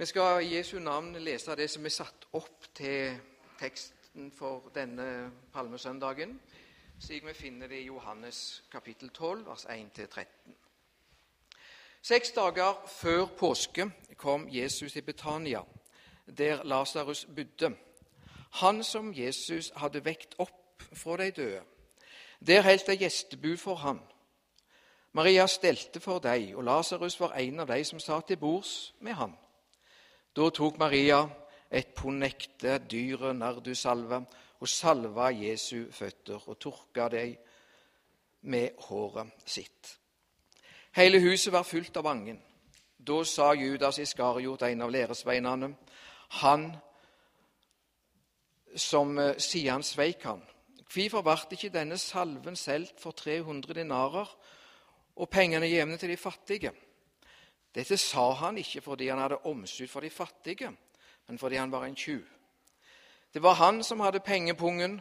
Vi skal i Jesu navn lese det som er satt opp til teksten for denne palmesøndagen, slik vi finner det i Johannes kapittel 12, vers 1-13. Seks dager før påske kom Jesus til Betania, der Lasarus bodde, han som Jesus hadde vekt opp fra de døde. Der holdt de gjestebud for han. Maria stelte for dem, og Lasarus var en av de som satt til bords med han. Da tok Maria et ponekte dyre nardusalve og salva Jesu føtter og tørka dem med håret sitt. Hele huset var fullt av vangen. Da sa Judas Iskariot, en av læresveinene, han som eh, sier han sveik han. Hvorfor ble ikke denne salven solgt for 300 dinarer og pengene jevne til de fattige? Dette sa han ikke fordi han hadde omsut for de fattige, men fordi han var en tjuv. Det var han som hadde pengepungen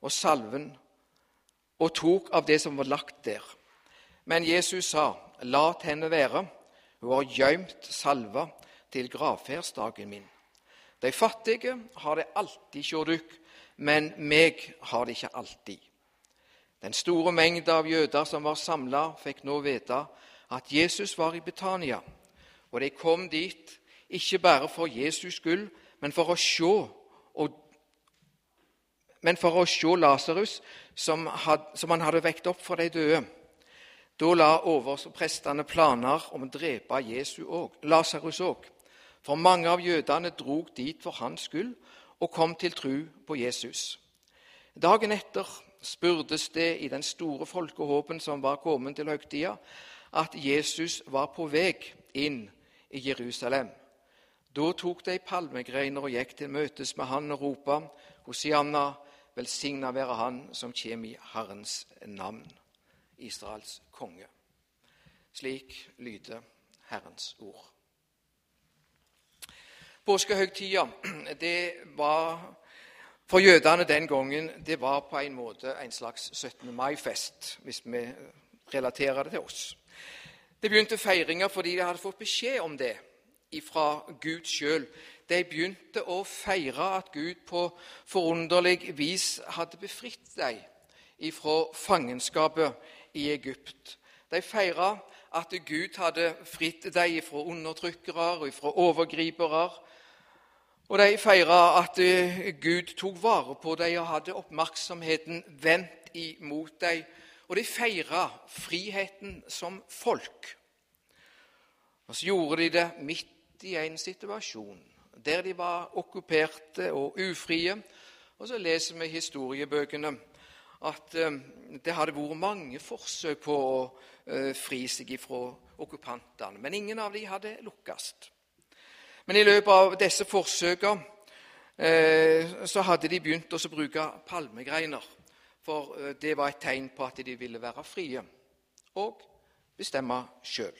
og salven og tok av det som var lagt der. Men Jesus sa, 'La henne være, hun har gjemt salva til gravferdsdagen min.' De fattige har det alltid hjå dykk, men meg har det ikke alltid. Den store mengda av jøder som var samla, fikk nå vite at Jesus var i Betania, og de kom dit ikke bare for Jesus skyld, men for å se, og, men for å se Lasarus, som, som, han hadde vekt opp fra de døde. Da la overprestene planer om å drepe Lasarus òg. For mange av jødene drog dit for hans skyld og kom til tru på Jesus. Dagen etter spurdes det i den store folkehåpen som var kommet til høgtida, at Jesus var på vei inn i Jerusalem. Da tok de palmegreiner og gikk til møtes med han og ropa, Hosianna, velsigna være Han som kjem i Herrens navn, Israels konge. Slik lyder Herrens ord. Påskehøgtida, det var for jødene den gangen det var på en måte en slags 17. mai-fest, hvis vi relaterer det til oss. Det begynte feiringer fordi de hadde fått beskjed om det fra Gud sjøl. De begynte å feire at Gud på forunderlig vis hadde befridd dem fra fangenskapet i Egypt. De feira at Gud hadde fridd dem fra undertrykkere og fra overgripere og de feira at eh, Gud tok vare på dem og hadde oppmerksomheten vendt imot dem. Og de feira friheten som folk. Og så gjorde de det midt i en situasjon der de var okkuperte og ufrie. Og så leser vi i historiebøkene at eh, det hadde vært mange forsøk på å eh, fri seg ifra okkupantene, men ingen av dem hadde lukkes. Men i løpet av disse forsøkene eh, så hadde de begynt å bruke palmegreiner. For eh, det var et tegn på at de ville være frie og bestemme sjøl.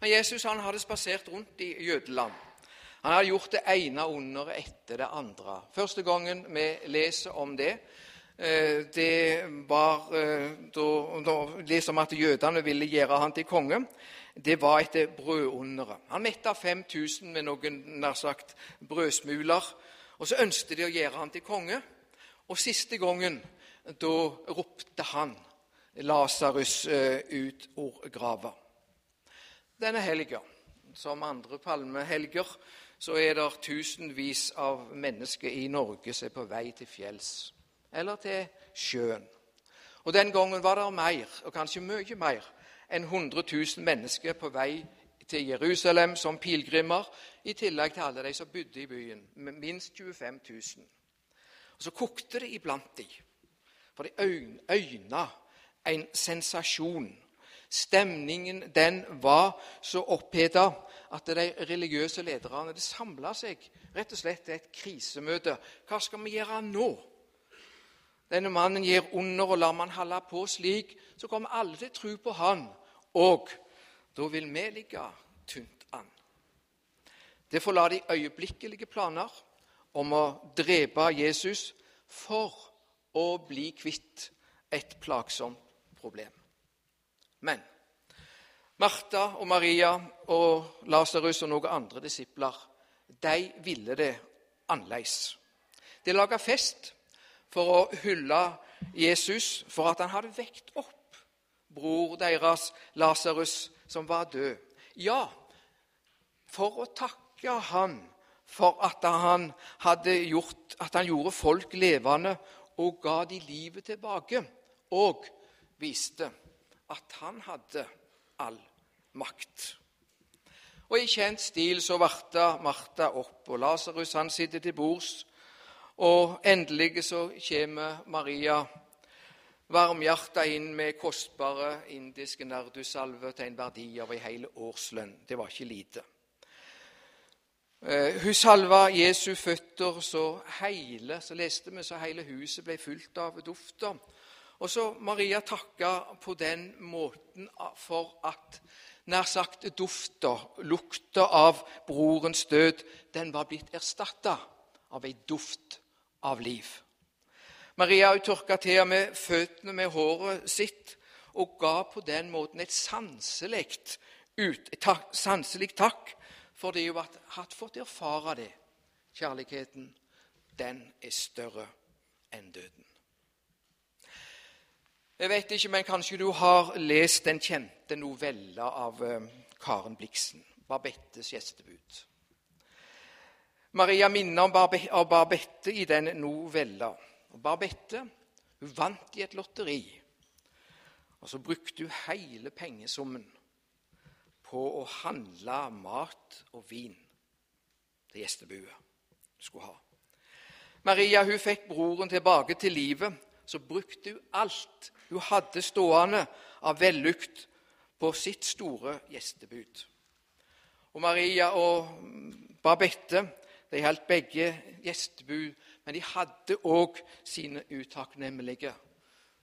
Men Jesus han hadde spasert rundt i jødeland. Han hadde gjort det ene underet etter det andre. Første gangen vi leser om det, eh, det var da, da leser at jødene ville gjøre han til konge det var etter brødunderet. Han metta 5000 med noen nær sagt brødsmuler. Og så ønsket de å gjøre han til konge. Og siste gangen, da ropte han Lasarus ut ut ordgrava. Denne helga, som andre palmehelger, så er det tusenvis av mennesker i Norge som er på vei til fjells eller til sjøen. Og Den gangen var det mer, og kanskje mye mer, enn 100 000 mennesker på vei til Jerusalem som pilegrimer, i tillegg til alle de som bodde i byen, med minst 25 000. Og Så kokte det iblant de, for de øyna en sensasjon. Stemningen den var så oppheta at de religiøse lederne det samla seg rett og slett til et krisemøte. Hva skal vi gjøre nå? Denne mannen gir under, og lar man holde på slik, så kommer alle til tro på han og da vil vi ligge tynt an. Det la de øyeblikkelige planer om å drepe Jesus for å bli kvitt et plagsomt problem. Men Martha og Maria og Lasarus og noen andre disipler de ville det annerledes. De laga fest for å hylle Jesus for at han hadde vekt opp bror deres Lasarus, som var død. Ja, for å takke han for at han, gjort, at han gjorde folk levende og ga de livet tilbake, og viste at han hadde all makt. Og I kjent stil så varta Martha opp, og Lasarus sitter til bords. Og endelig så kommer Maria varmhjerta inn med kostbare indiske nardussalver til en verdi av ei hel årslønn. Det var ikke lite. Eh, hun salva Jesu føtter så hele, så leste vi så hele huset ble fylt av dufter. Og så Maria takka på den måten for at nær sagt dufta, lukta av brorens død, den var blitt erstatta av ei duft av liv. Maria tørka til med føttene med håret sitt og ga på den måten et sanselig takk fordi hun hadde fått erfare det. Kjærligheten, den er større enn døden. Jeg vet ikke, men Kanskje du har lest den kjente novella av eh, Karen Bliksen, 'Barbettes gjestebud'. Maria minner om Barbette i den novella. Barbette hun vant i et lotteri, og så brukte hun hele pengesummen på å handle mat og vin til gjestebuet skulle ha. Maria hun fikk broren tilbake til livet. Så brukte hun alt hun hadde stående av vellukt på sitt store gjestebud. Og Maria og Babette de holdt begge gjestebud, men de hadde òg sine utakknemlige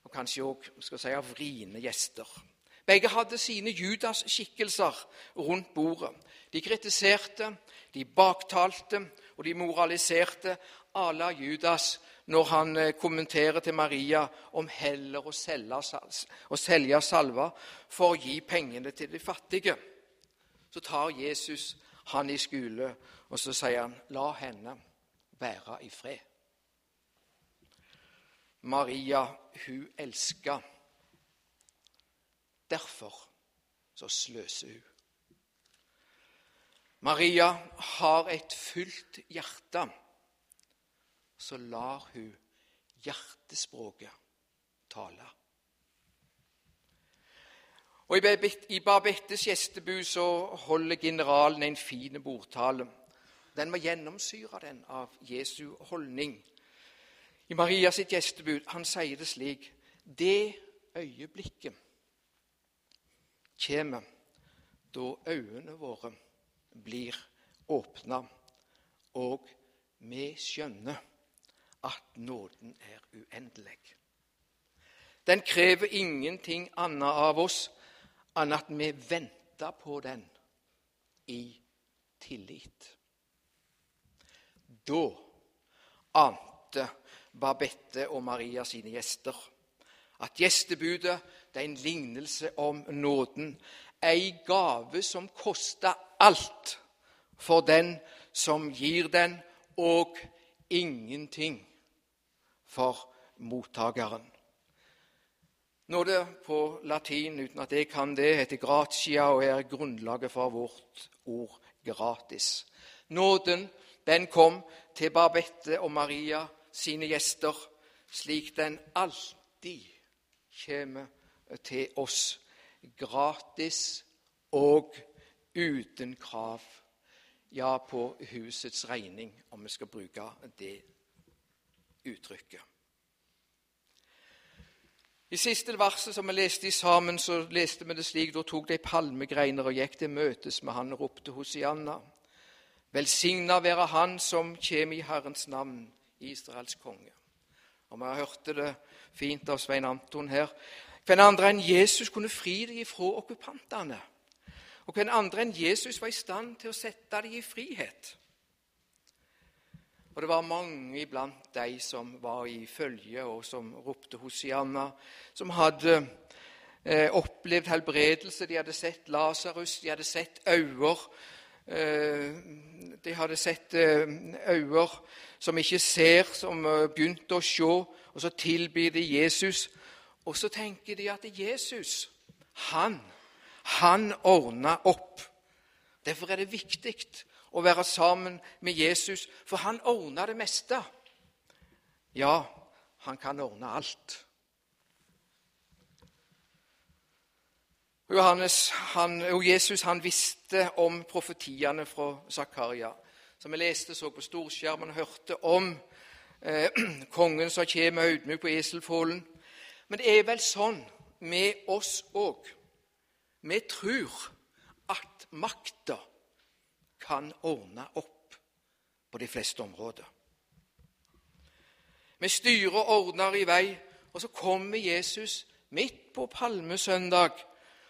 og kanskje òg si, vriene gjester. Begge hadde sine Judas-skikkelser rundt bordet. De kritiserte, de baktalte og de moraliserte à la Judas når han eh, kommenterer til Maria om heller å selge, å selge salva for å gi pengene til de fattige. Så tar Jesus han i skole, og så sier han, 'La henne være i fred'. Maria, hun elska Derfor så sløser hun. Maria har et fullt hjerte. Så lar hun hjertespråket tale. Og I Barbettes gjestebud så holder generalen en fin bordtale. Den var gjennomsyra av Jesu holdning. I Marias gjestebud han sier det slik Det øyeblikket kommer da øynene våre blir åpna, og vi skjønner at nåden er uendelig. Den krever ingenting annet av oss enn at vi venter på den i tillit. Da ante Babette og Maria sine gjester at gjestebudet det er en lignelse om nåden. Ei gave som koster alt for den som gir den, og ingenting for mottakeren. Nåde på latin, uten at jeg kan det, heter gratia og er grunnlaget for vårt ord gratis. Nåden den kom til Barbette og Maria, sine gjester, slik den alltid kommer til oss gratis og uten krav. Ja, på husets regning, om vi skal bruke det uttrykket. I siste verset som vi leste i sammen, så leste vi det slik Da tok de palmegreiner og gikk til møtes med han og ropte Hosianna. Velsigna være Han som kjem i Herrens navn, Israels konge. Og Vi har hørt det fint av Svein Anton her. Hvem andre enn Jesus kunne fri deg fra okkupantene? Og hvem andre enn Jesus var i stand til å sette deg i frihet? Og det var mange iblant de som var i følge, og som ropte Hosianna, som hadde eh, opplevd helbredelse. De hadde sett Lasarus, de hadde sett øyne. Eh, de hadde sett øyne som ikke ser, som begynte å se, og så tilbyr de Jesus. Og så tenker de at Jesus, han, han ordna opp. Derfor er det viktig å være sammen med Jesus, for han ordna det meste. Ja, han kan ordne alt. Johannes, han, og Jesus han visste om profetiene fra Zakaria. Som vi leste, så på storskjermen og hørte om eh, kongen som kommer audmjuk på eselfålen. Men det er vel sånn med oss òg. Vi tror at makta kan ordne opp på de fleste områder. Vi styrer og ordner i vei, og så kommer Jesus midt på palmesøndag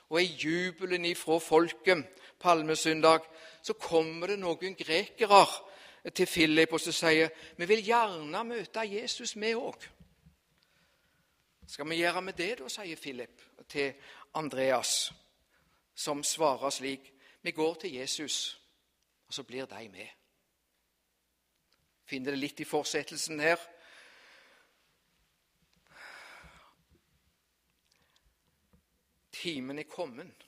og i jubelen ifra folket palmesøndag, så kommer det noen grekere til Philip og så sier vi vil gjerne møte Jesus, vi òg. Skal vi gjøre med det, da, sier Philip til Andreas, som svarer slik Vi går til Jesus, og så blir de med. Finner det litt i fortsettelsen her. Timen er kommet,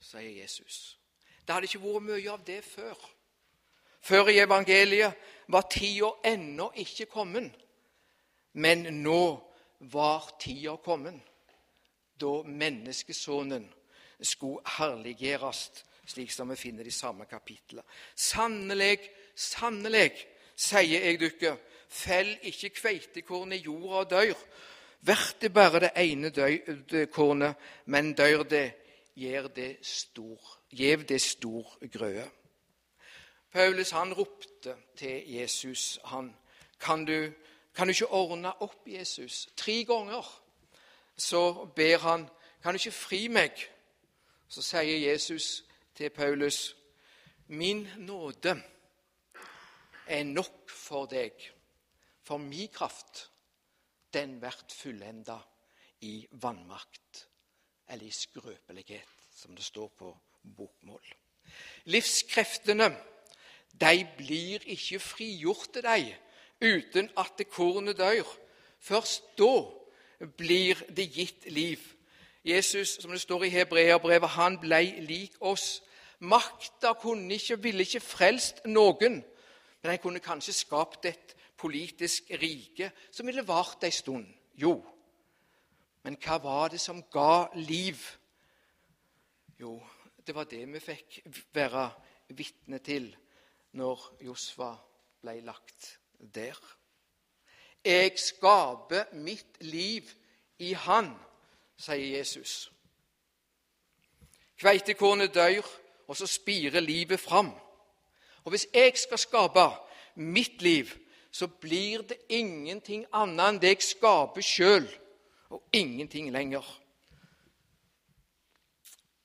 sier Jesus. Det hadde ikke vært mye av det før. Før i evangeliet var tida ennå ikke kommet. Men nå var tida kommet da menneskesonen skulle herliggjøres, slik som vi finner de samme kapitlene. Sannelig, sannelig, sier jeg dere, fell ikke kveitekorn i jorda og dør, blir det bare det ene kornet, men dør det, gjev det stor, gjev det stor grøde. Paulus han ropte til Jesus han, kan du, kan du ikke ordne opp, Jesus? Tre ganger så ber han kan du ikke fri meg. Så sier Jesus til Paulus, min nåde er nok for deg, for min kraft den vert fullenda i vannmakt, eller i skrøpelighet, som det står på bokmål. Livskreftene de blir ikke frigjort til deg uten at det kornet dør. Først da blir det gitt liv. Jesus, som det står i Hebreabrevet, han ble lik oss. Makta kunne ikke, ville ikke frelst noen, men han kunne kanskje skapt et politisk rike som ville vart ei stund. Jo, men hva var det som ga liv? Jo, det var det vi fikk være vitne til når Josfa ble lagt der. Jeg skaper mitt liv i Han, sier Jesus. Kveitekornet dør, og så spirer livet fram. Og hvis jeg skal skape mitt liv, så blir det ingenting annet enn det jeg skaper sjøl, og ingenting lenger.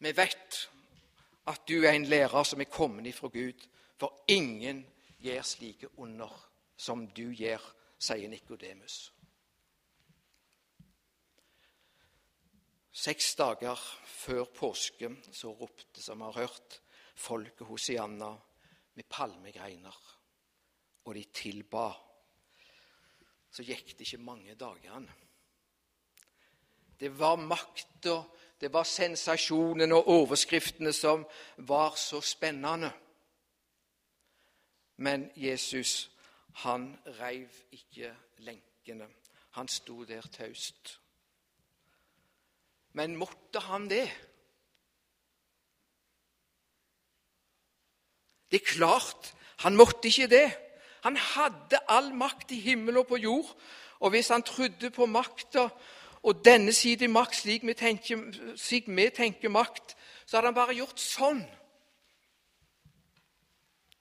Vi vet at du er en lærer som er kommet ifra Gud, for ingen gjør slike under som du gjør, sier Nikodemus. Seks dager før påske så ropte, som vi har hørt, folket Hosianna med palmegreiner og de tilba. Så gikk det ikke mange dagene. Det var makta, det var sensasjonene og overskriftene som var så spennende. Men Jesus, han reiv ikke lenkene. Han sto der taust. Men måtte han det? Det er klart, han måtte ikke det. Han hadde all makt i himmel og på jord. Og hvis han trodde på makta og denne side makt slik vi, tenker, slik vi tenker makt, så hadde han bare gjort sånn.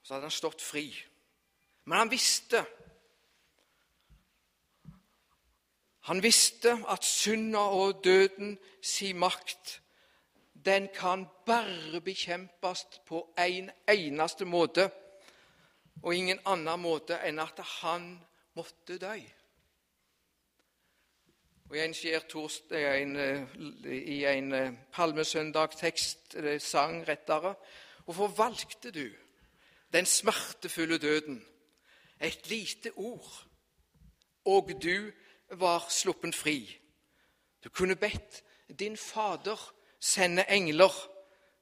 Så hadde han stått fri. Men han visste Han visste at synda og døden si makt, den kan bare bekjempes på en eneste måte og ingen annen måte enn at han måtte dø. Og I en, torsdag, en, i en eh, palmesøndagstekst, sang rettere, hvorfor valgte du den smertefulle døden? Et lite ord, og du var sluppen fri. Du kunne bedt din Fader sende engler.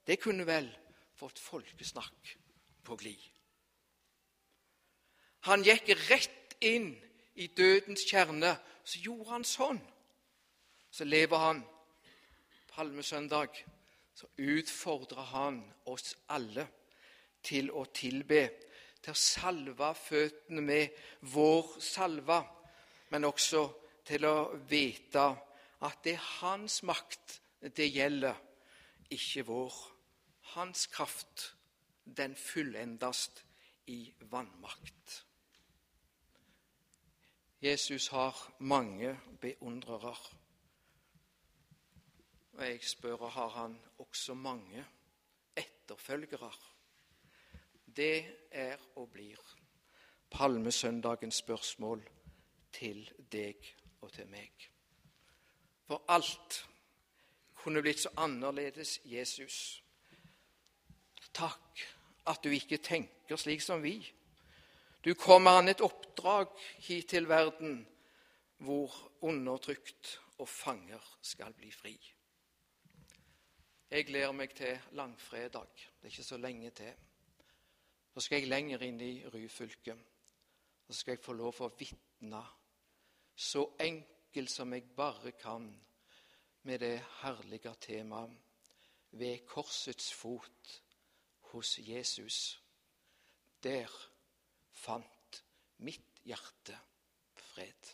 Det kunne vel fått folkesnakk på glid. Han gikk rett inn i dødens kjerne. Så gjorde han sånn. Så lever han palmesøndag. Så utfordrer han oss alle til å tilbe, til å salve føttene med vår salve, men også til å vite at det er hans makt det gjelder, ikke vår. Hans kraft, den fullendes i vannmakt. Jesus har mange beundrere. Og jeg spør har han også mange etterfølgere. Det er og blir palmesøndagens spørsmål til deg og til meg. For alt kunne blitt så annerledes Jesus. Takk at du ikke tenker slik som vi. Du kommer han et oppdrag hit til verden hvor undertrykt og fanger skal bli fri. Jeg gleder meg til langfredag. Det er ikke så lenge til. Så skal jeg lenger inn i Ryfylke. Så skal jeg få lov å vitne så enkelt som jeg bare kan med det herlige temaet ved korsets fot hos Jesus. Der fant mitt hjerte fred.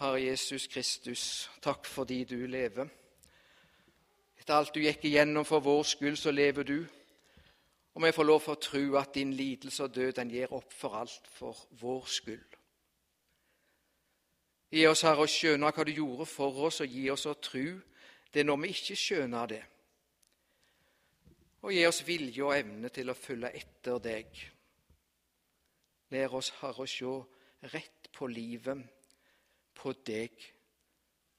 Herre Jesus Kristus, takk fordi du lever. Etter alt du gikk igjennom for vår skyld, så lever du. Og vi får lov for å tro at din lidelse og død den gir opp for alt for vår skyld. Gi oss, Herre, å skjønne hva du gjorde for oss, og gi oss å tro det når vi ikke skjønner det og gi oss vilje og evne til å følge etter deg. Lær oss, Herre, å se rett på livet, på deg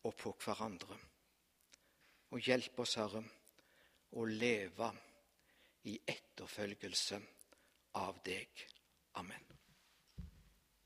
og på hverandre. Og hjelp oss, Herre, å leve i etterfølgelse av deg. Amen.